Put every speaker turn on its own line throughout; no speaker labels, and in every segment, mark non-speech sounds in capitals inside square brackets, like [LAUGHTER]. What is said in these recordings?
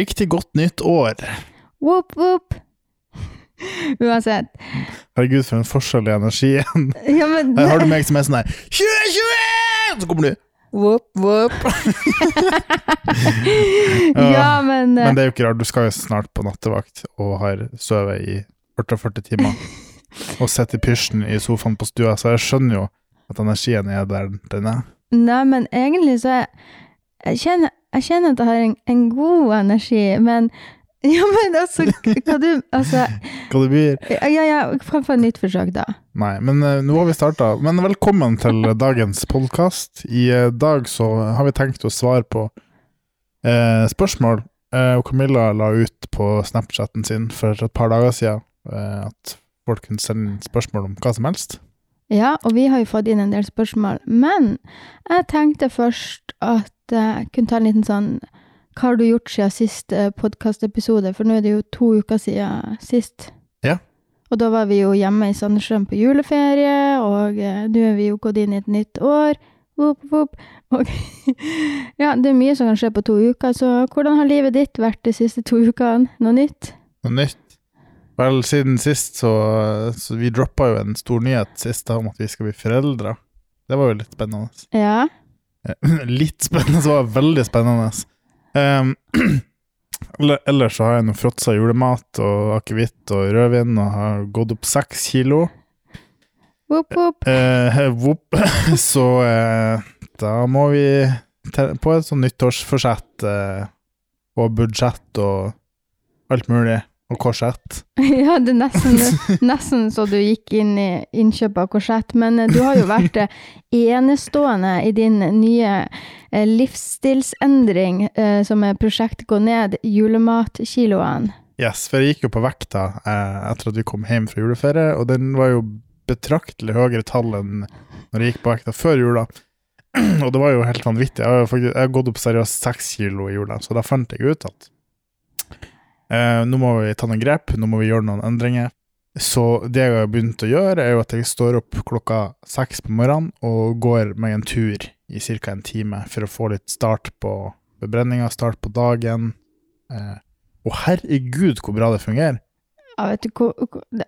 riktig godt nytt år.
Whoop, whoop. [LAUGHS] Uansett.
Herregud, for en forskjell i energien.
Ja, men
Her har du meg som er sånn her 2021! Så kommer du
Whoop, whoop. [LAUGHS] ja, men, eh,
Men det er jo ikke rart, du skal jo snart på nattevakt og har sovet i 48 timer. Og sitter i pysjen i sofaen på stua, så jeg skjønner jo at energien er der den er.
Nei, men egentlig så er jeg kjenner, jeg kjenner at jeg har en, en god energi, men [LAUGHS] Ja, men altså, hva du Altså,
Hva det blir
ja, ja, kan få et nytt forsøk, da.
Nei, men uh, nå har vi starta. Men velkommen til dagens podkast. I uh, dag så har vi tenkt å svare på uh, spørsmål. Eh, og Camilla la ut på Snapchatten sin for et par dager siden eh, at folk kunne sende spørsmål om hva som helst.
Ja, og vi har jo fått inn en del spørsmål, men jeg tenkte først at jeg kunne ta en liten sånn Hva har du gjort siden sist podkastepisode? For nå er det jo to uker siden sist.
Ja.
Og da var vi jo hjemme i Sandnessjøen på juleferie, og eh, nå er vi jo gått inn i et nytt år. Whoop, whoop. Og [LAUGHS] ja, det er mye som kan skje på to uker, så hvordan har livet ditt vært de siste to ukene? Noe nytt?
Noe nytt? Vel, siden sist så, så Vi droppa jo en stor nyhet sist om at vi skal bli foreldre. Det var jo litt spennende.
Ja.
Eh, [CLEARS THROAT] Litt spennende, så var det veldig spennende. Um, [CLEARS THROAT] ellers så har jeg nå fråtsa julemat og akevitt og rødvin og har gått opp seks kilo.
Whoop, whoop.
Eh, whoop. [LAUGHS] så eh, da må vi på et sånt nyttårsforsett eh, og budsjett og alt mulig. Og korsett. [LAUGHS]
Ja, det er nesten, nesten så du gikk inn i innkjøp av korsett, men eh, du har jo vært eh, enestående i din nye eh, livsstilsendring, som er prosjektet Gå ned julematkiloene.
Yes, for jeg gikk jo på vekta eh, etter at vi kom hjem fra juleferie, og den var jo betraktelig høyere tall enn når jeg gikk på vekta før jula. [CLEARS THROAT] og det var jo helt vanvittig. Jeg har, faktisk, jeg har gått opp seriøst seks kilo i jula, så da fant jeg ut at eh, nå må vi ta noen grep, nå må vi gjøre noen endringer. Så det jeg har begynt å gjøre, er jo at jeg står opp klokka seks på morgenen og går meg en tur i ca. en time for å få litt start på bebrenninga, start på dagen. Eh, og herregud, hvor bra det fungerer.
Ja, vet du,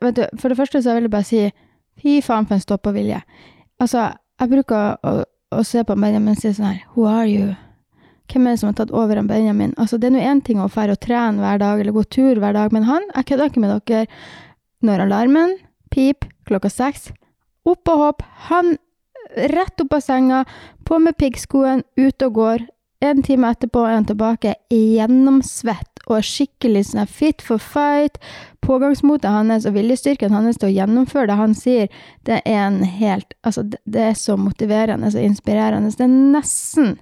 vet du, for det første så vil jeg bare si fy faen for en stoppevilje. Altså, jeg bruker å, å se på Benjamin og si sånn her Who are you? Hvem er det som har tatt over en Benjamin? Altså, det er nå én ting å fære og trene hver dag, eller gå tur hver dag, men han, jeg kødder ikke med dere. Når alarmen pip klokka seks, opp og hopp, han rett opp av senga, på med piggskoen, ut og går. En time etterpå er han tilbake, gjennomsvett og skikkelig sånn fit for fight. Pågangsmotet hans og viljestyrken hans til å gjennomføre det han sier, det er en helt Altså, det, det er så motiverende og inspirerende. Det er nesten,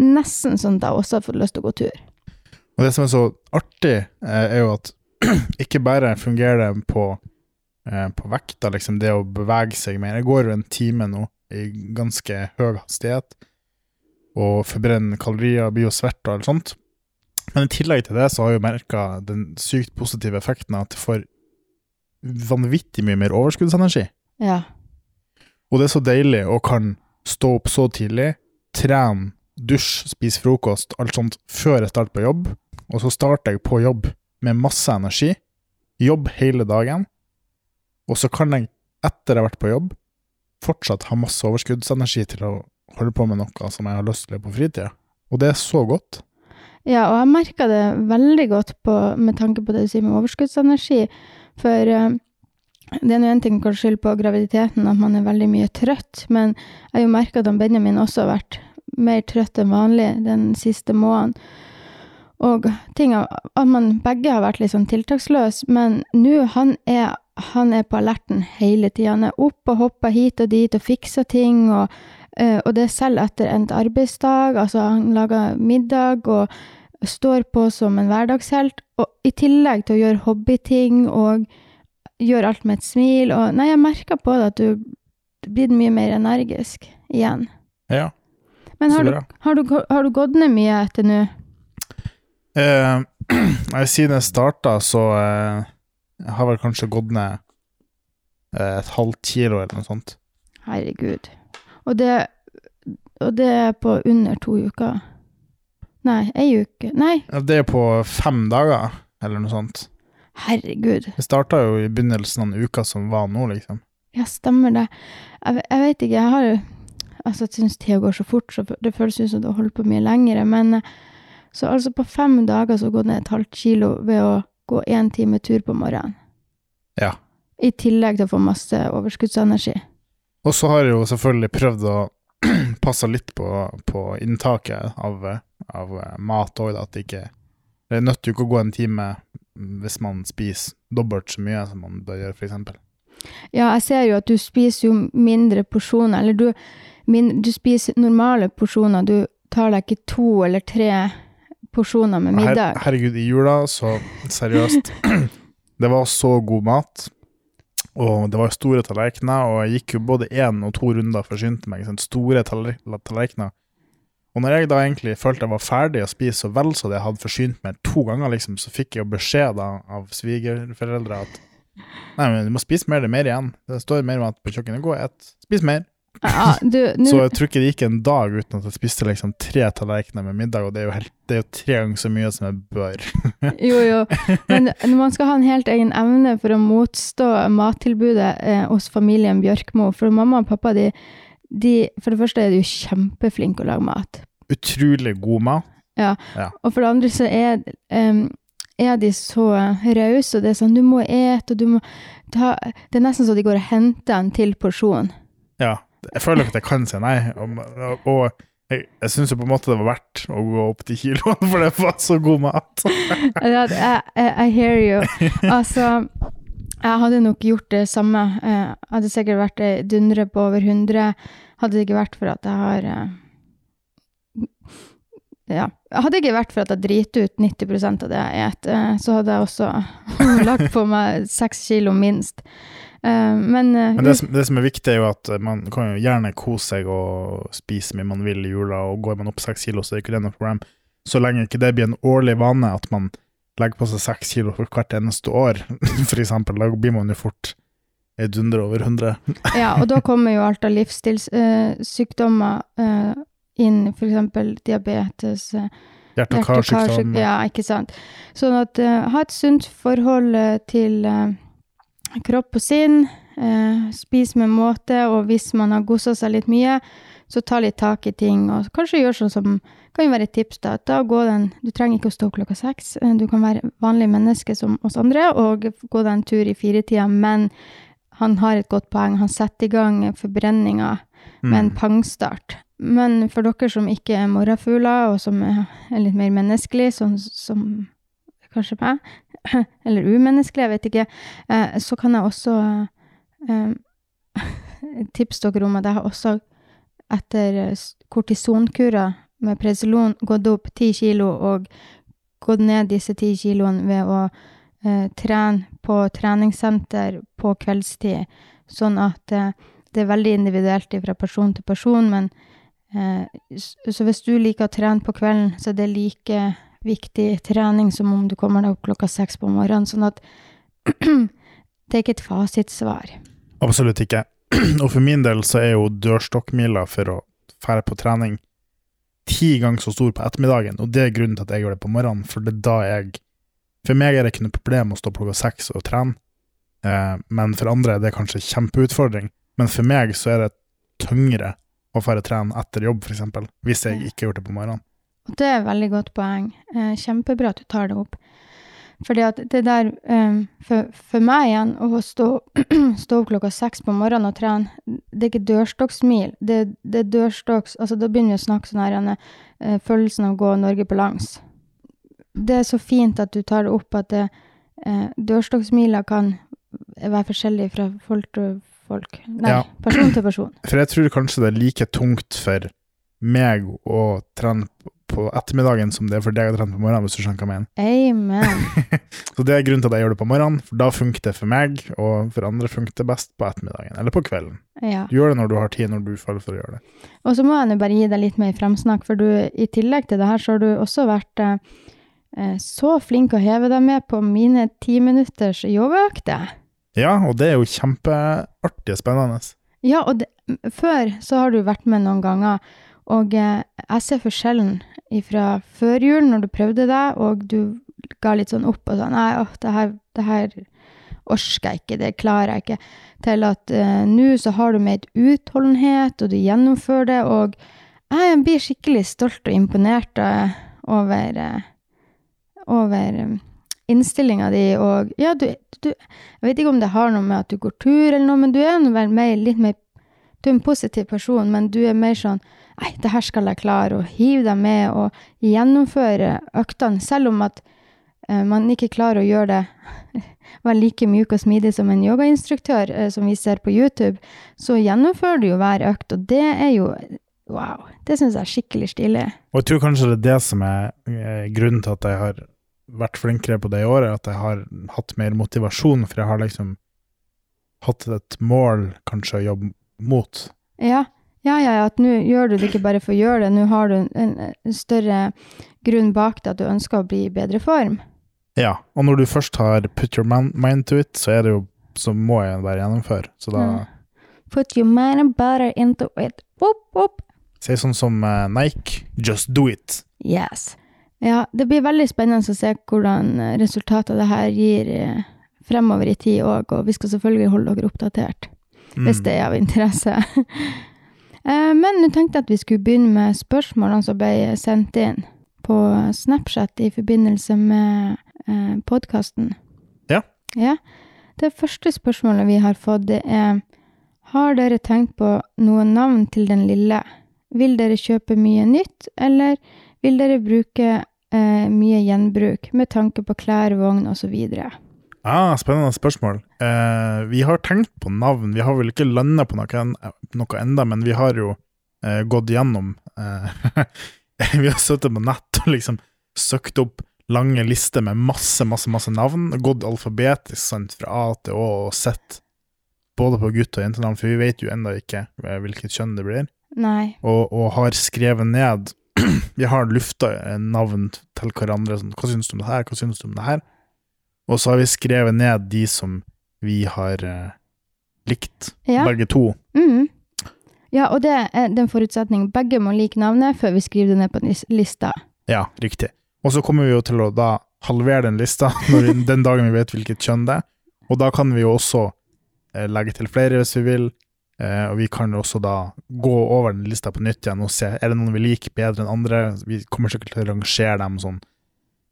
nesten sånn at jeg også har fått lyst til å gå tur.
Og det som er så artig, eh, er jo at [CLEARS THROAT] ikke bare fungerer det på, eh, på vekta, liksom det å bevege seg mer. Jeg går jo en time nå i ganske høy hastighet og forbrenner kalorier, blir jo svett og alt sånt. Men i tillegg til det så har jeg jo merka den sykt positive effekten av at jeg får vanvittig mye mer overskuddsenergi.
Ja.
Og det er så deilig å kan stå opp så tidlig, trene, dusj, spise frokost, alt sånt før jeg starter på jobb, og så starter jeg på jobb med masse energi, jobb hele dagen, og så kan jeg, etter jeg har vært på jobb, fortsatt ha masse overskuddsenergi til å holde på med noe som jeg har lyst til på fritida. Og det er så godt.
Ja, og jeg merker det veldig godt på, med tanke på det du sier med overskuddsenergi. For uh, det er nå en ting å skylde på graviditeten, at man er veldig mye trøtt. Men jeg har jo merka at Benjamin også har vært mer trøtt enn vanlig den siste måneden. Og ting at man begge har vært litt sånn tiltaksløse. Men nå, han er, han er på alerten hele tida. Han er oppe og hopper hit og dit og fikser ting. og Eh, og det selv etter endt arbeidsdag. Altså, han lager middag og står på som en hverdagshelt. Og i tillegg til å gjøre hobbyting og gjøre alt med et smil. Og nei, jeg merker på det at du blir mye mer energisk igjen.
Ja,
Men har du, har, du, har du gått ned mye etter nå?
Eh, [CLEARS THROAT] nei, siden jeg starta, så eh, jeg har vel kanskje gått ned eh, et halvt kilo eller noe sånt.
Herregud. Og det, og det er på under to uker. Nei, ei uke. Nei,
Det er på fem dager, eller noe sånt.
herregud.
Det starta jo i begynnelsen av den uka som var nå, liksom.
Ja, stemmer det. Jeg, jeg vet ikke, jeg har jo Altså, jeg syns tida går så fort, så det føles ut som det har holdt på mye lengre, men eh, Så altså, på fem dager så går det ned et halvt kilo ved å gå én time tur på morgenen.
Ja.
I tillegg til å få masse overskuddsenergi.
Og så har jeg jo selvfølgelig prøvd å [CLEARS THROAT] passe litt på, på inntaket av, av mat òg, at det ikke Det nødt til ikke å gå en time hvis man spiser dobbelt så mye som man bør gjøre, f.eks.
Ja, jeg ser jo at du spiser jo mindre porsjoner, eller du, min, du spiser normale porsjoner. Du tar deg ikke to eller tre porsjoner med
Her,
middag.
herregud, i jula, så seriøst [CLEARS THROAT] Det var så god mat. Og det var store tallerkener, og jeg gikk jo både én og to runder og forsynte meg. Sånn, store tallerkener. Og når jeg da egentlig følte jeg var ferdig å spise så vel så det jeg hadde forsynt meg to ganger, liksom, så fikk jeg jo beskjed da av svigerforeldre at Nei, men du må spise mer, det er mer igjen. Det står mer mat på kjøkkenet. Gå og et. Spis mer.
Ja, du, nu...
Så jeg tror ikke det gikk en dag uten at jeg spiste liksom tre tallerkener med middag, og det er jo, helt, det er jo tre ganger så mye som jeg bør. [LAUGHS]
Jo, jo. Men [LAUGHS] man skal ha en helt egen evne for å motstå mattilbudet eh, hos familien Bjørkmo For mamma og pappa, de, de For det første er de jo kjempeflinke å lage mat.
Utrolig god mat.
Ja Og for det andre så er, um, er de så rause, og det er sånn Du må ete, og du må ta Det er nesten så de går og henter en til porsjon.
Ja. Jeg føler ikke at jeg kan si nei, og, og jeg, jeg syns jo på en måte det var verdt å gå opp til kiloen, [LAUGHS] for det var så god mat. [LAUGHS]
I, I, hear you. [LAUGHS] Altså, jeg hadde nok gjort det samme. Eh, Jeg hadde sikkert vært dundre på over 100. Hadde det ikke vært for at jeg har eh, Ja. Hadde det ikke vært for at jeg driter ut 90% av det jeg spiser, så hadde jeg også lagt på meg seks kilo minst. Eh, Men, eh,
Men det som, det som er viktig, er jo at man kan jo gjerne kose seg og spise mye man vil i jula, og går man opp seks kilo, så er ikke det noe problem. Så lenge ikke det blir en årlig vane at man legger på seg seks kilo for hvert eneste år, [LAUGHS] for eksempel, da blir man jo fort ei dundre over 100. [LAUGHS]
Ja, og da kommer jo alt av livsstilssykdommer eh, inn, for eksempel diabetes, Uh,
Hjerte- og karsykdom.
Ja, ikke sant. Sånn at eh, ha et sunt forhold eh, til eh, kropp og sinn. eh, spis med måte, og hvis man har gossa seg litt mye, så ta litt tak i ting, og kanskje gjør sånn som kan jo være et tips, da. Da gå den Du trenger ikke å stå klokka seks. eh, Du kan være vanlig menneske som oss andre og gå deg en tur i firetida, men han har et godt poeng. Han setter i gang forbrenninga med en
Mm.
pangstart. Men for dere som ikke er morgenfugler, og som er litt mer menneskelig, sånn som kanskje meg, [CLEARS THROAT] eller umenneskelig, jeg vet ikke, eh, så kan jeg også eh, [LAUGHS] tipse dere om at jeg har også etter eh, kortisonkurer med Presolon gått opp ti kilo og gått ned disse ti kiloene ved å trene på treningssenter på kveldstid, sånn at det er veldig individuelt fra person til person, men så hvis du liker å trene på kvelden, så er det like viktig trening som om du kommer deg opp klokka seks på morgenen, sånn at [CLEARS THROAT] det er ikke et fasitsvar.
Absolutt ikke. [CLEARS THROAT] Og for min del så er jo dørstokkmila for å fære på trening ti ganger så stor på ettermiddagen, og det er grunnen til at jeg gjør det på morgenen, for det er da jeg For meg er det ikke noe problem å stå klokka seks og trene, eh, men for andre er det kanskje kjempeutfordring. Men for meg så er det tyngre å fære trene etter jobb, f.eks., hvis jeg ikke har gjort det på morgenen.
Og det er et veldig godt poeng. Eh, kjempebra at du tar det opp. Fordi at det der um, for, for meg igjen, å stå, [CLEARS THROAT] stå opp klokka seks på morgenen og trene, det er ikke dørstokksmil. Det, det er dørstokks Altså, da begynner vi å snakke sånn her uh, følelsen av å gå Norge på langs. Det er så fint at du tar det opp at det, eh, dørstokksmila kan være forskjellig fra folk til folk. Nei,
Ja.
person til person.
For jeg tror kanskje det er like tungt for meg å trene på ettermiddagen som det er for deg å trene på morgenen, hvis du skjønner hva jeg mener.
Amen. [LAUGHS]
Så det er grunnen til at jeg gjør det på morgenen, for da funker det for meg, og for andre funker det best på ettermiddagen, eller på kvelden.
Ja.
Du gjør det når du har tid, når du føler for å gjøre det.
Og så må jeg nå bare gi deg litt mer fremsnakk, for du, i tillegg til det her, så har du også vært eh, eh, så flink å heve deg med på mine ti minutters yogaøkter.
Ja, og det er jo kjempeartig og spennende.
Ja, og det, før så har du vært med noen ganger, Og eh, jeg ser forskjellen fra før jul, når du prøvde det, og du ga litt sånn opp og sånn Nei, åh, det her, det her orker jeg ikke, det klarer jeg ikke. Til at eh, nå så har du mer utholdenhet, og du gjennomfører det, og jeg blir skikkelig stolt og imponert eh, over, eh, over innstillinga di, og ja, du, du Jeg vet ikke om det har noe med at du går tur eller noe, men du er vel mer, litt mer Du er en positiv person, men du er mer sånn Nei, det her skal jeg klare, og hive deg med og gjennomføre øktene, selv om at eh, man ikke klarer å gjøre det [LAUGHS] være like mjuk og smidig som en yogainstruktør, eh, som vi ser på YouTube, så gjennomfører du jo hver økt, og det er jo Wow. Det syns jeg er skikkelig stilig.
Og jeg tror kanskje det er det som er eh, grunnen til at jeg har vært flinkere på det i året, at jeg har hatt mer motivasjon, for jeg har liksom hatt et mål kanskje å jobbe mot.
Ja, ja, ja, ja, at nå gjør du det ikke bare for å gjøre det, nå har du en, en større grunn bak det, at du ønsker å bli i bedre form.
Ja, og når du først har put your mind to it, så det jo så må jeg bare gjennomføre. Så da
Mm. Put your mind and butter into it. Whoop, whoop.
Si sånn som eh, Nike, just do it.
Yes. Ja, det blir veldig spennende å se hvordan eh, resultatet av det her gir eh, fremover i tid òg, og vi skal selvfølgelig holde dere oppdatert
Mm.
hvis det er av interesse. [LAUGHS] Eh, Men nå tenkte jeg at vi skulle begynne med spørsmålene som ble sendt inn på Snapchat i forbindelse med eh, podkasten.
Ja.
ja. Det første spørsmålet vi har fått, det er Har dere tenkt på noe navn til den lille? Vil dere kjøpe mye nytt, eller vil dere bruke eh, mye gjenbruk med tanke på klær, vogn osv.?
Ah, spennende spørsmål. Eh, vi har tenkt på navn. Vi har vel ikke landa på noe, noe enda, men vi har jo eh, gått gjennom eh, [LAUGHS] Vi har sittet på nett og liksom søkt opp lange lister med masse, masse masse navn. Gått alfabetisk sant, fra A til Å og sett både på gutt- og jentenavn, for vi vet jo ennå ikke eh, hvilket kjønn det blir.
Nei.
Og, og har skrevet ned [CLEARS THROAT] Vi har lufta eh, navn til hverandre. Sånn, hva syns du om det her? Hva syns du om det her? Og så har vi skrevet ned de som vi har eh, likt,
Ja.
begge to.
Mm. Ja, og det er den forutsetningen. Begge må like navnet før vi skriver det ned på lista.
Ja, riktig. Og så kommer vi jo til å da halvere den lista [LAUGHS] vi- den dagen vi vet hvilket kjønn det er. Og da kan vi jo også eh, legge til flere hvis vi vil. Eh, og vi kan jo også da gå over den lista på nytt igjen og se er det noen vi liker bedre enn andre. Vi kommer sikkert til å rangere dem sånn.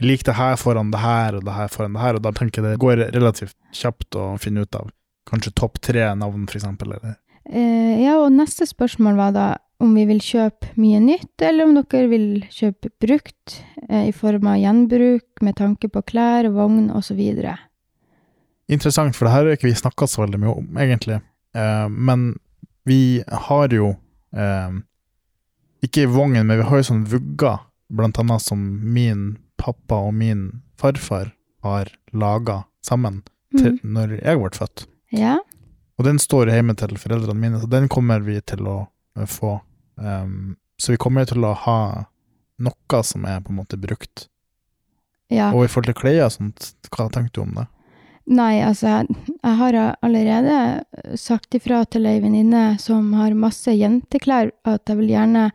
Liker det her foran det her og det her foran det her, og da tenker jeg det går relativt kjapt å finne ut av kanskje topp tre navn, for eksempel. Eller.
Eh, ja, og neste spørsmål var da om vi vil kjøpe mye nytt, eller om dere vil kjøpe brukt eh, i form av gjenbruk med tanke på klær, vogn osv.
Interessant, for det her har ikke vi snakka så veldig mye om, egentlig. Eh, men vi har jo eh, Ikke i men vi har jo sånn vugger, blant annet som min pappa og min farfar har laga sammen til
Mm.
når jeg ble født.
Ja.
Og den står hjemme til foreldrene mine, så den kommer vi til å eh, få. Um, så vi kommer til å ha noe som er på en måte brukt.
ja.
Og i forhold til klær og sånt, hva tenker du om det?
Nei, altså, jeg, jeg har allerede sagt ifra til ei venninne som har masse jenteklær, at jeg vil gjerne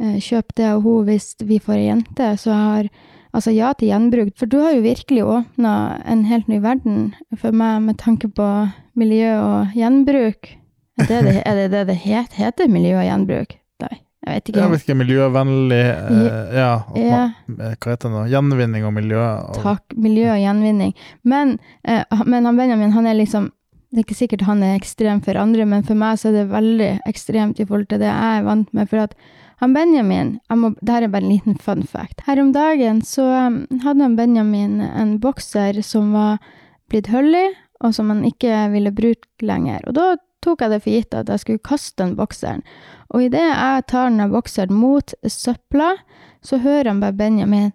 eh, kjøpe det av henne hvis vi får ei jente. Så jeg har altså ja til gjenbruk. For du har jo virkelig åpna en helt ny verden for meg med tanke på miljø og gjenbruk. Er det det, er det, det, det het, heter miljø og gjenbruk? Nei, jeg vet ikke.
Jeg vet ikke, miljøvennlig eh, Ja,
Ja.
man, eh, hva heter det nå? Gjenvinning og miljø. Og,
Takk. Miljø og gjenvinning. Men, eh, men han Benjamin, han er liksom Det er ikke sikkert han er ekstrem for andre, men for meg så er det veldig ekstremt i forhold til det jeg er vant med. For at han Benjamin må, Dette er bare en liten fun fact. Her om dagen så um, hadde han Benjamin en bokser som var blitt hull i, og som han ikke ville bruke lenger. Og da tok jeg det for gitt at jeg skulle kaste den bokseren. Og idet jeg tar den bokseren mot søpla, så hører han bare Benjamin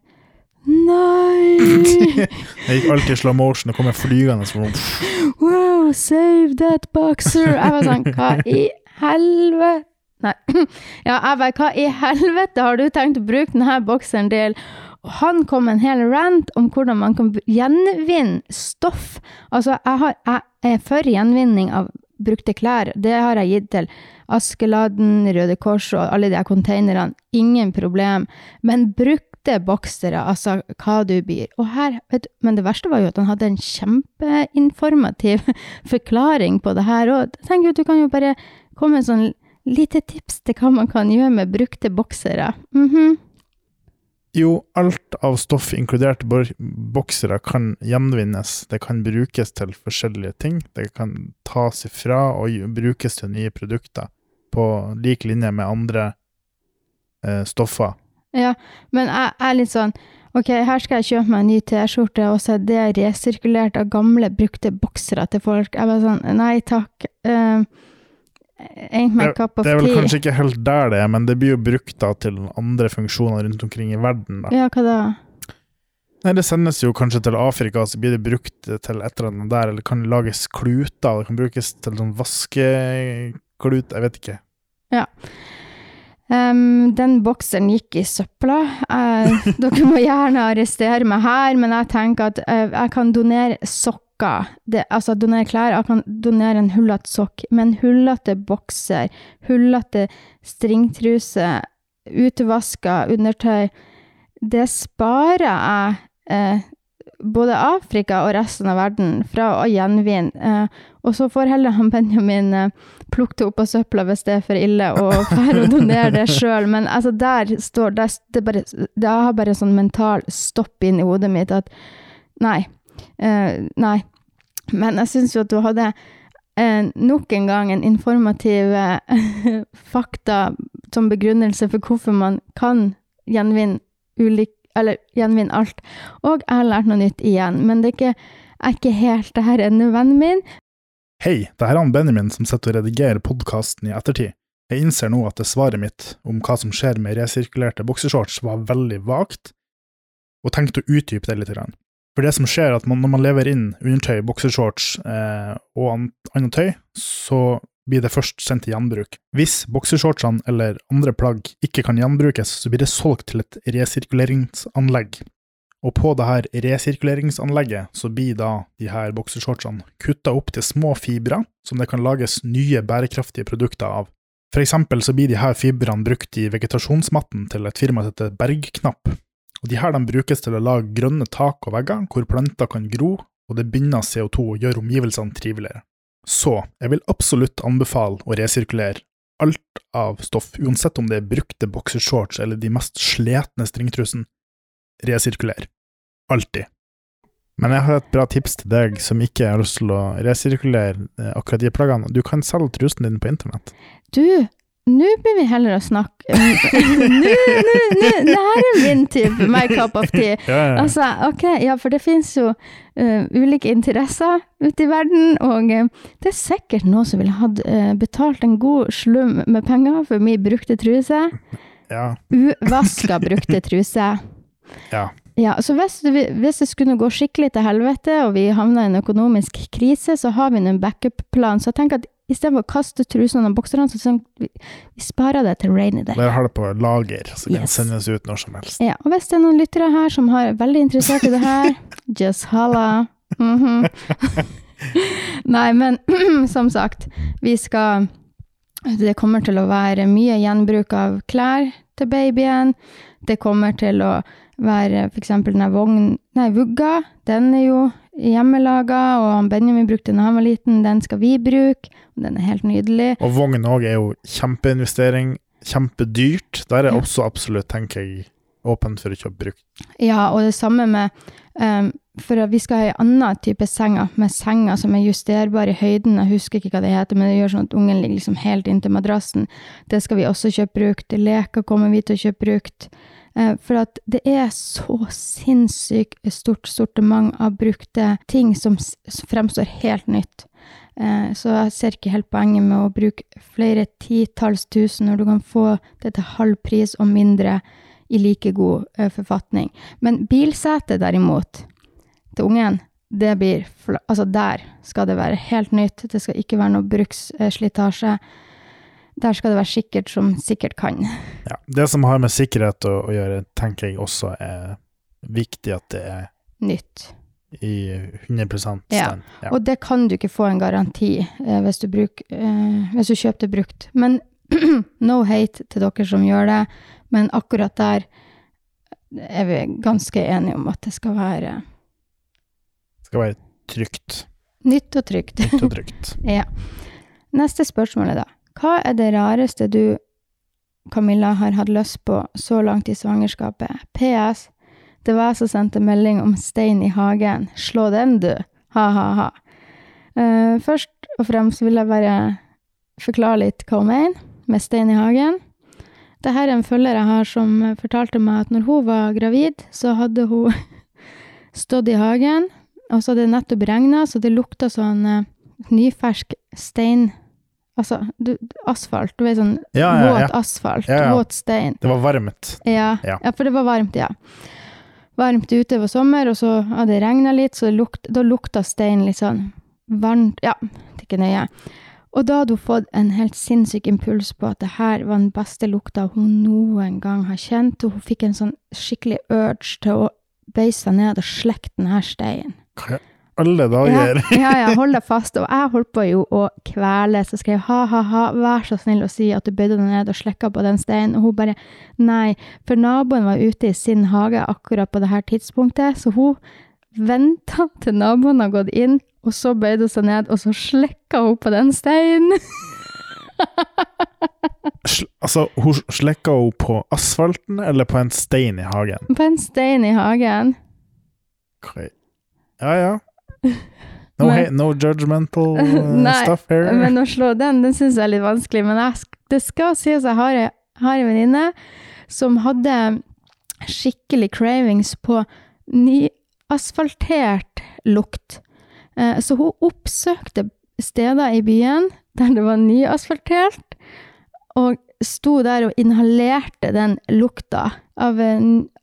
Nei! [LAUGHS]
Jeg gikk alltid i slow motion og kom flygende. Så, [LAUGHS]
Wow, save that boxer! Jeg var sånn, hva i helvete? Nei. [CLEARS THROAT] Ja, jeg bare, hva i helvete har du tenkt å bruke denne bokseren til? Og han kom med en hel rant om hvordan man kan gjenvinne stoff. Altså, jeg, har, jeg er for gjenvinning av brukte klær. Det har jeg gitt til Askeladden, Røde Kors og alle de her containerne. Ingen problem. Men brukte boksere, altså hva du byr. Og her, vet men det verste var jo at han hadde en kjempeinformativ [LAUGHS] forklaring på det her. òg. tenk at du kan jo bare komme med sånn lite tips til hva man kan gjøre med brukte boksere. Mhm.
Jo, alt av stoff, inkludert boksere, kan gjenvinnes. Det kan brukes til forskjellige ting. Det kan tas ifra og brukes til nye produkter, på lik linje med andre eh, stoffer.
Ja, men jeg er litt sånn Ok, her skal jeg kjøpe meg en ny T-skjorte, og så er det resirkulert av gamle, brukte boksere til folk. Jeg bare sånn Nei takk. Uh, of
Det er vel kanskje ikke helt der det er, men det blir jo brukt da til andre funksjoner rundt omkring i verden. da.
Ja, hva da?
Nei, Det sendes jo kanskje til Afrika, så blir det brukt til et eller annet der, eller kan lages kluter, det kan brukes til sånn vaskeklut, jeg vet ikke.
Em, den bokseren gikk i søpla. Uh, [LAUGHS] dere må gjerne arrestere meg her, men jeg tenker at uh, jeg kan donere sokker. Det, altså donere klær. Jeg kan donere en hullete sokk, men hullete bokser, hullete stringtruse, utevaska undertøy, det sparer jeg eh, både Afrika og resten av verden fra å gjenvinne. Eh, og så får heller han Benjamin eh, plukke det opp av søpla hvis det er for ille, [LAUGHS] og fære å donere det sjøl. Men altså, der står der, det, bare, det har bare sånn mental stopp inn i hodet mitt at nei. eh, nei. Men jeg syns jo at du hadde eh, nok en gang en informativ eh, [LAUGHS] fakta som begrunnelse for hvorfor man kan gjenvinne ulik, eller gjenvinne alt. Og jeg har lært noe nytt igjen, men det er ikke, er ikke helt det her ennå, vennen min.
Hei, det er han Benjamin som sitter og redigerer podkasten i ettertid. Jeg innser nå at det svaret mitt om hva som skjer med resirkulerte bokseshorts, var veldig vagt, og tenkte å utdype det litt. grann. For det som skjer, er at man, når man lever inn undertøy, boksershorts eh, og an, annet tøy, så blir det først sendt til gjenbruk. Hvis boksershortsene eller andre plagg ikke kan gjenbrukes, så blir det solgt til et resirkuleringsanlegg. Og på det her resirkuleringsanlegget så blir da de her boksershortsene kutta opp til små fibre som det kan lages nye bærekraftige produkter av. For eksempel så blir de her fibrene brukt i vegetasjonsmatten til et firma som heter Bergknapp. Og de her de brukes til å lage grønne tak og vegger hvor planter kan gro, og det binder CO2 og gjør omgivelsene triveligere. Så jeg vil absolutt anbefale å resirkulere alt av stoff, uansett om det er brukte boksershorts eller de mest sletne stringtrusen. Resirkuler. Alltid. Men jeg har et bra tips til deg som ikke har lyst til å resirkulere eh, akkurat de plaggene. Du kan selge trusen din på internett.
Du, nå blir vi heller å snakke Nå, nå, nå, det her er min type, my cup of tea.
Ja, ja.
Altså, ok, ja, for det finnes jo uh, ulike interesser ute i verden, og uh, det er sikkert noen som ville hatt uh, betalt en god slum med penger for min brukte truse.
ja.
Uvaska brukte truse. [LAUGHS]
Ja.
Ja, så hvis hvis det skulle gå skikkelig til helvete, og vi havna i en økonomisk krise, så har vi en backup-plan. Så jeg tenker at istedenfor å kaste trusene og bokserne, så sånn, vi, vi sparer det til rainy day.
Bare har det på lager, så kan det sendes ut når som helst.
Ja, og hvis det er noen lyttere her som er veldig interessert i det her, [LAUGHS] just holla. -hmm. [LAUGHS] Nei, men [CLEARS THROAT] som sagt, vi skal Det kommer til å være mye gjenbruk av klær til babyen. Det kommer til å være f.eks. den vogn... Nei, vugga. Den er jo hjemmelaga, og Benjamin brukte den da han var liten. Den skal vi bruke. og Den er helt nydelig.
Og vogn òg er jo kjempeinvestering, kjempedyrt. Der er
Ja.
også absolutt, tenker jeg, åpent for å kjøpe brukt.
Ja, og det samme med um, For vi skal ha en annen type senger, med senger som er justerbare i høyden. Jeg husker ikke hva det heter, men det gjør sånn at ungen ligger liksom helt inntil madrassen. Det skal vi også kjøpe brukt. Leker kommer vi til å kjøpe brukt. Eh, for at det er så sinnssykt stort sortiment av brukte ting som fremstår helt nytt. Eh, Så jeg ser ikke helt poenget med å bruke flere titalls tusen når du kan få det til halv pris og mindre i like god eh, forfatning. Men bilsete derimot, til ungen, det blir Altså, der skal det være helt nytt. Det skal ikke være noe bruksslitasje. Der skal det være sikkert som sikkert kan.
Ja. Det som har med sikkerhet å, å gjøre, tenker jeg også er viktig at det er
Nytt.
i 100 stand.
Ja,
Ja.
Og det kan du ikke få en garanti eh, hvis, du bruk, eh, hvis du kjøper det brukt. Men [CLEARS THROAT] no hate til dere som gjør det, men akkurat der er vi ganske enige om at det skal være
skal være trygt.
nytt og trygt.
Nytt og [LAUGHS] trygt.
Ja. Neste spørsmål er da, hva er det rareste du, Camilla, har hatt lyst på så langt i svangerskapet? PS. Det var jeg som sendte melding om stein i hagen. Slå den, du. Ha-ha-ha. Uh, først og fremst vil jeg bare forklare litt hva hun mener med stein i hagen. Dette er en følger jeg har som fortalte meg at når hun var gravid, så hadde hun [LAUGHS] stått i hagen, og så hadde det nettopp regna, så det lukta sånn uh, nyfersk stein Altså du, asfalt. Du vet sånn
Ja, ja,
våt
ja.
asfalt.
Ja, ja.
Våt stein.
Det var varmt.
Ja, for det var varmt, ja. Varmt ute, var sommer, og så hadde det regna litt, så lukt, da lukta stein litt sånn varmt Ja, det er ikke nøye. Og da hadde hun fått en helt sinnssyk impuls på at det her var den beste lukta hun noen gang har kjent, og hun fikk en sånn skikkelig urge til å beise seg ned og slekke denne steinen.
Hva alle
Ja,
dager?
ja, ja, hold deg fast. Og jeg holdt på jo å kvele, så skrev ha-ha-ha, vær så snill å si at du bøyde deg ned og slekka på den steinen. Og hun bare nei, for naboen var ute i sin hage akkurat på det her tidspunktet, så hun venta til naboen har gått inn, og så bøyde hun seg ned, og så slekka hun på den steinen. [LAUGHS]
Altså, hun slekka hun på asfalten eller på en stein i hagen?
På en stein i hagen.
Ja, ja. No,
Men-
hey, no judgmental [LAUGHS] uh,
Nei,
stuff here.
Men å slå den, den syns jeg er litt vanskelig. Men jeg, det skal sies jeg har ei- har en venninne som hadde skikkelig cravings på nyasfaltert lukt. Eh, Så hun oppsøkte steder i byen der det var nyasfaltert, og sto der og inhalerte den lukta av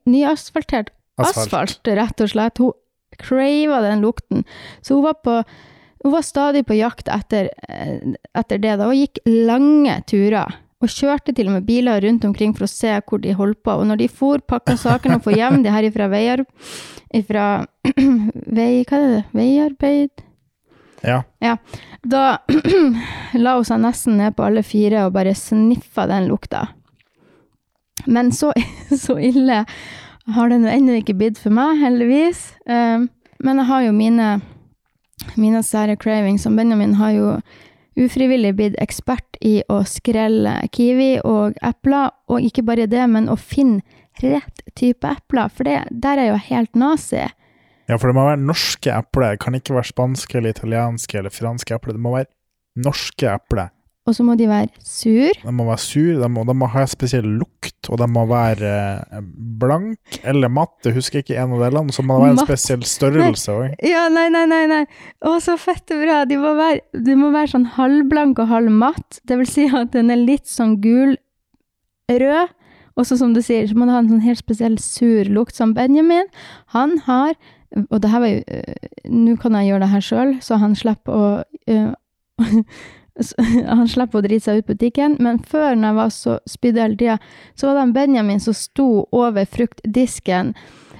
nyasfaltert asfalt. asfalt, rett og slett. Hun crava den lukten. Så hun var, på, hun var stadig på jakt etter, eh, etter det, da, og gikk lange turer. Og kjørte til og med biler rundt omkring for å se hvor de holdt på. Og når de for, pakka sakene og for hjem de her ifra veier... Ifra [CLEARS THROAT] vei... Hva er det? Veiarbeid?
Ja.
Da [CLEARS THROAT] la hun seg nesten ned på alle fire og bare sniffa den lukta. Men så, [LAUGHS] så ille har det nå ennå ikke blitt for meg, heldigvis. Um, men jeg har jo mine, mine sære cravings, og Benjamin har jo ufrivillig blitt ekspert i å skrelle kiwi og epler, og ikke bare det, men å finne rett type epler, for det, der er jo helt nazi.
ja, for det må være norske epler. Det kan ikke være spanske eller italienske eller franske epler. Det må være norske epler.
Og så må de være sur.
De må være sur, de må, de må ha en spesiell lukt, og de må være eh, blank eller matt. Jeg husker ikke en av delene. Så må det være en spesiell størrelse òg.
Ja, nei, nei, nei, nei. Å, så fett og bra. De må være, de må være sånn halvblank og halvmatt. Det vil si at den er litt sånn gul-rød. Og så som du sier, så må det ha en sånn helt spesiell sur lukt. Som Benjamin, han har Og det her var jo øh, Nå kan jeg gjøre det her sjøl, så han slipper å så- [LAUGHS] [LAUGHS] Han slipper å drite seg ut på butikken, men før når jeg var så spydde hele tida, så var det en Benjamin som sto over fruktdisken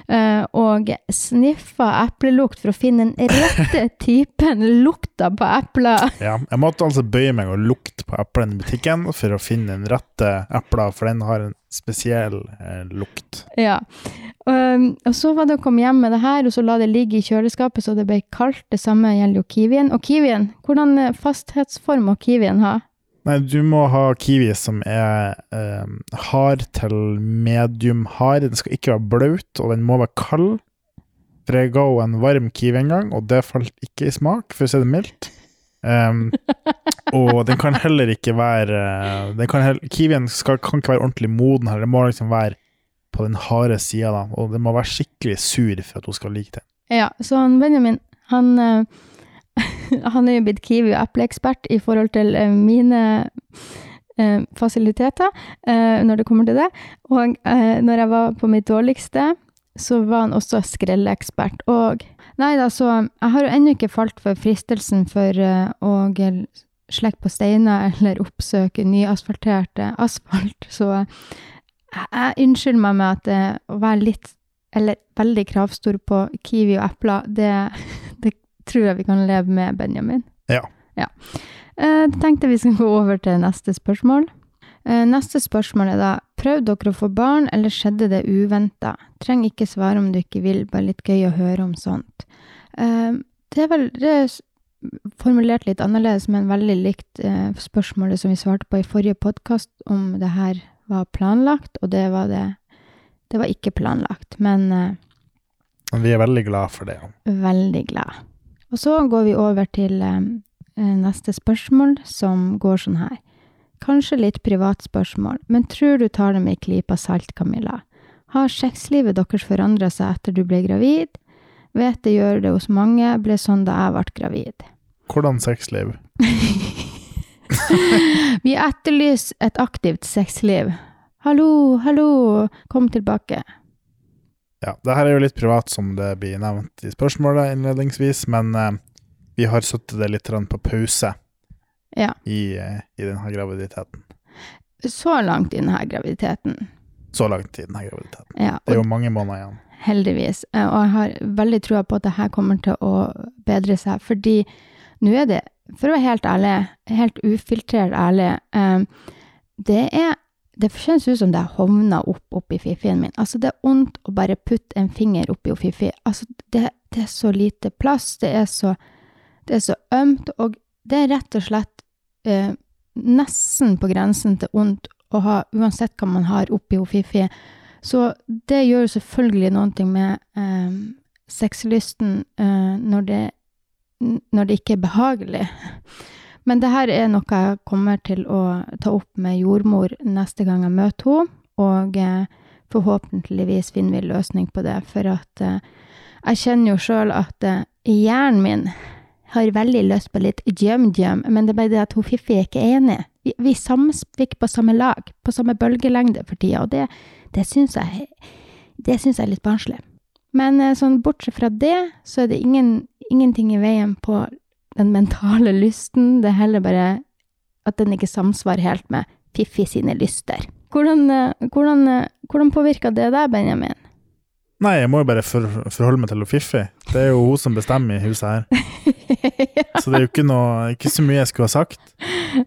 eh, og sniffa eplelukt for å finne den rette [LAUGHS] typen lukta på epler.
Ja, jeg måtte altså bøye meg og lukte på eplene i butikken for å finne den rette epla, for den har en spesiell eh, lukt.
Ja. Og så var det å komme hjem med det her, og så la det ligge i kjøleskapet så det ble kaldt. Det samme gjelder jo kiwien. Og kiwien, hvordan eh, fasthetsform må kiwien ha?
Nei, du må ha kiwi som er eh, hard til medium hard. Den skal ikke være blaut, og den må være kald. For jeg ga henne en varm kiwi en gang, og det falt ikke i smak, for å si det mildt. Um, [LAUGHS] og den kan heller ikke være den kan heller, Kiwien skal, kan ikke være ordentlig moden her. Den må liksom være på den harde sida, da. Og den må være skikkelig sur for at hun skal like det.
Ja, så han Benjamin, han, eh, [LAUGHS] han er jo blitt kiwi- og epleekspert i forhold til eh, mine eh, fasiliteter når det kommer til det. Og når jeg var på mitt dårligste, så var han også skrelleekspert. Og nei da, så jeg har jo ennå ikke falt for fristelsen for å slekke på steiner eller oppsøke nyasfalterte asfalt, [LAUGHS] så jeg, unnskylder meg med at det, å være litt eller veldig kravstor på kiwi og epler, det, [LAUGHS] det tror jeg vi kan leve med, Benjamin.
Ja.
ja. Eh, tenkte vi skulle gå over til neste spørsmål. Eh, Neste spørsmål er da Prøvde dere å få barn, eller skjedde det uventa? Trenger ikke svare om du ikke vil, bare litt gøy å høre om sånt. Eh, Det er vel det er formulert litt annerledes, men veldig likt eh, spørsmålet som vi svarte på i forrige podkast, om det her var planlagt, og det var det Det var ikke planlagt, men eh,
Men vi er veldig glad for det.
veldig glad. Og så går vi over til eh, eh, neste spørsmål, som går sånn her. Kanskje litt privat spørsmål, men tror du tar det med ei klype salt, Camilla? Har sexlivet deres forandra seg etter du ble gravid? Vet det gjør det hos mange, ble sånn da jeg ble gravid.
Hvordan sexliv? [LAUGHS] [LAUGHS]
Vi etterlyser et aktivt sexliv. Hallo, hallo, kom tilbake.
Ja, det her er jo litt privat, som det blir nevnt i spørsmålet innledningsvis, men eh, vi har satt det litt på pause
Ja.
i, eh, i denne graviditeten.
Så langt i denne graviditeten.
Så langt i denne graviditeten.
Ja,
Det er jo mange måneder igjen.
heldigvis. Eh, Og jeg har veldig trua på at det her kommer til å bedre seg, fordi nå er det, for å være helt ærlig, helt ufiltrert ærlig, eh, det er det kjennes ut som det har hovna opp oppi fiffien min. Altså, det er vondt å bare putte en finger oppi fiffi. Altså, det, det er så lite plass, det er så, det er så ømt, og det er rett og slett eh, nesten på grensen til vondt å ha, uansett hva man har oppi fiffi. Så det gjør jo selvfølgelig noe med eh, sexlysten eh, når, det, når det ikke er behagelig. Men det her er noe jeg kommer til å ta opp med jordmor neste gang jeg møter henne, og eh, forhåpentligvis finner vi løsning på det, for at eh, jeg kjenner jo sjøl at eh, hjernen min har veldig lyst på litt jum-jum, men det er bare det at hun Fiffi er ikke enig. Vi, vi samspikker på samme lag, på samme bølgelengde for tida, og det, det syns jeg, jeg er litt barnslig. Men eh, sånn bortsett fra det, så er det ingen, ingenting i veien på den mentale lysten. Det er heller bare at den ikke samsvarer helt med Fiffi sine lyster. Hvordan, eh, hvordan, eh, hvordan påvirker det deg, Benjamin?
Nei, jeg må jo bare for, forholde meg til Fiffi. Det er jo hun som bestemmer i huset her. [LAUGHS] Så det er jo ikke, noe, ikke så mye jeg skulle ha sagt.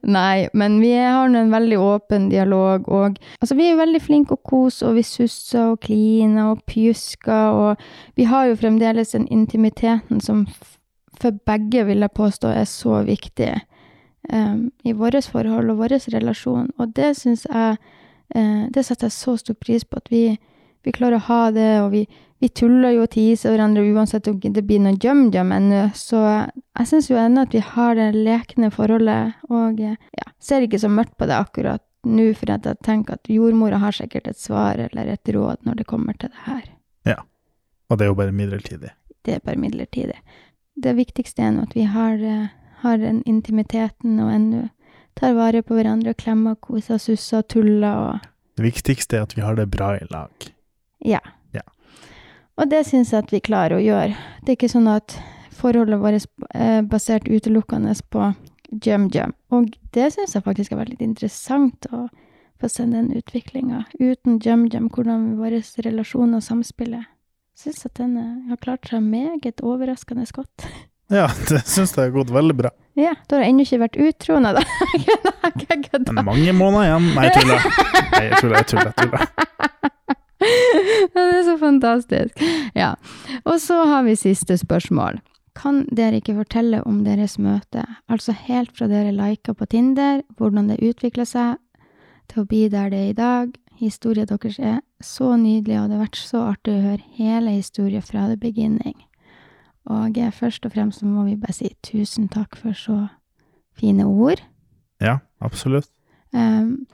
Nei, men vi har nå en veldig åpen dialog, og altså, vi er jo veldig flinke å kose, og vi susser og kliner og pjusker, og vi har jo fremdeles den intimiteten som for begge, vil jeg påstå, er så viktig um, i vårt forhold og vår relasjon, og det syns jeg uh, Det setter jeg så stor pris på, at vi, vi klarer å ha det, og vi, vi tuller jo og tiser hverandre uansett om det blir noe jum-jum ennå, så jeg syns jo ennå at vi har det lekne forholdet, og ja, ser ikke så mørkt på det akkurat nå, for jeg tenker at jordmora har sikkert et svar eller et råd når det kommer til det her.
Ja, Og det er jo bare midlertidig.
Det er bare midlertidig. Det viktigste er nå at vi har, har den intimiteten og ennå tar vare på hverandre og klemmer og koser og susser og tuller og
Det viktigste er at vi har det bra i lag.
Ja.
Ja.
Og det syns jeg at vi klarer å gjøre. Det er ikke sånn at forholdet vårt er basert utelukkende på jum-jum. Og det syns jeg faktisk har vært litt interessant å få se den utviklinga. Uten jum-jum, hvordan våre relasjoner samspiller. Syns at den eh, har klart seg meget overraskende godt. [LAUGHS]
Ja, det syns jeg har gått veldig bra.
Ja, da har jeg ennå ikke vært utro, nei [LAUGHS] da.
Men mange måneder igjen. Nei, jeg tuller. Nei, jeg tuller, jeg tuller. Jeg tuller. [LAUGHS] [LAUGHS]
Det er så fantastisk. Ja. Og så har vi siste spørsmål. Kan dere ikke fortelle om deres møte, altså helt fra dere lika på Tinder, hvordan det utvikla seg til å bli der det er i dag? Historien deres er så nydelig, og det har vært så artig å høre hele historien fra the beginning. Og først og fremst så må vi bare si tusen takk for så fine ord.
Ja, absolutt.
Um,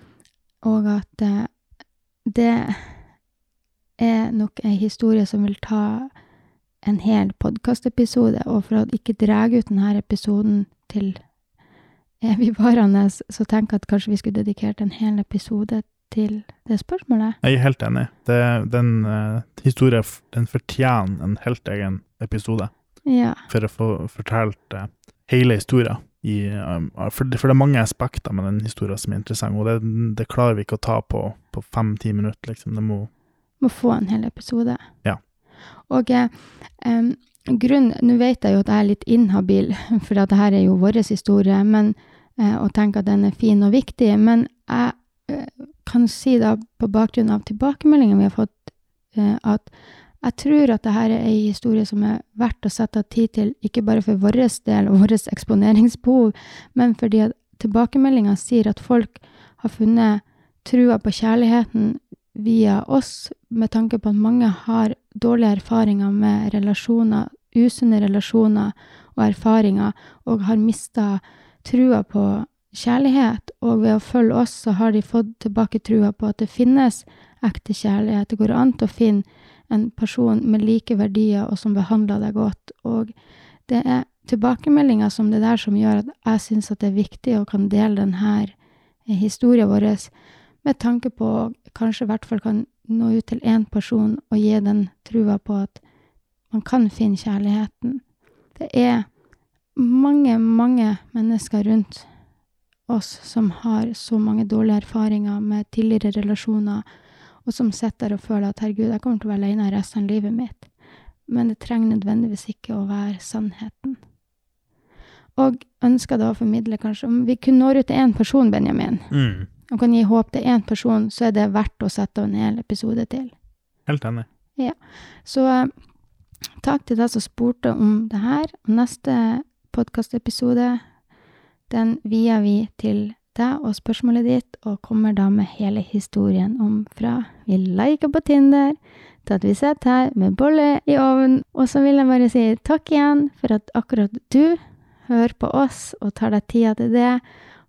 og at uh, det er nok ei historie som vil ta en hel podkastepisode, og for å ikke dra ut denne episoden til evigvarende, så tenker jeg at kanskje vi skulle dedikert en hel episode til det spørsmålet.
Jeg er helt enig. Det, den uh, historien den fortjener en helt egen episode
Ja.
for å få fortalt uh, hele historien. I, um, for, det- for det er mange aspekter med den historien som er interessant, og det, det klarer vi ikke å ta på, på fem-ti minutter. Liksom. Det må
må få en hel episode.
Ja.
Og um, grunn, Nå vet jeg jo at jeg er litt inhabil, [LAUGHS] for at dette er jo vår historie, men, uh, og tenker at den er fin og viktig. Men jeg uh, kan si da, på bakgrunn av tilbakemeldingene vi har fått, uh, at jeg tror at dette er ei historie som er verdt å sette av tid til, ikke bare for vår del og vårt eksponeringsbehov, men fordi at tilbakemeldinga sier at folk har funnet trua på kjærligheten via oss, med tanke på at mange har dårlige erfaringer med relasjoner, usunne relasjoner og erfaringer, og har mista trua på kjærlighet. Og ved å følge oss, så har de fått tilbake trua på at det finnes ekte kjærlighet. Det går an å finne en person med like verdier, og som behandler deg godt. Og det er tilbakemeldinger som det der som gjør at jeg syns at det er viktig å kan dele denne historien vår med tanke på kanskje i hvert fall kan nå ut til én person og gi den trua på at man kan finne kjærligheten. Det er mange, mange mennesker rundt oss som har så mange dårlige erfaringer med tidligere relasjoner, og som sitter og føler at herregud, jeg kommer til å være alene resten av livet mitt. Men det trenger nødvendigvis ikke å være sannheten. Og ønsker da å formidle kanskje Om vi kunne nå ut til én person, Benjamin,
Mm.
Og kan gi håp til én person, så er det verdt å sette av en hel episode til.
Helt enig.
Så eh, takk til deg som spurte om det her. Neste podkastepisode, den vier vi til deg og spørsmålet ditt, og kommer da med hele historien om fra vi liker på Tinder, til at vi sitter her med bolle i ovnen. Og så vil jeg bare si takk igjen for at akkurat du hører på oss og tar deg tida til det.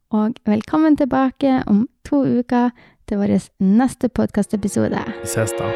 Og velkommen tilbake om to uker til vår neste podkastepisode.
Vi ses da.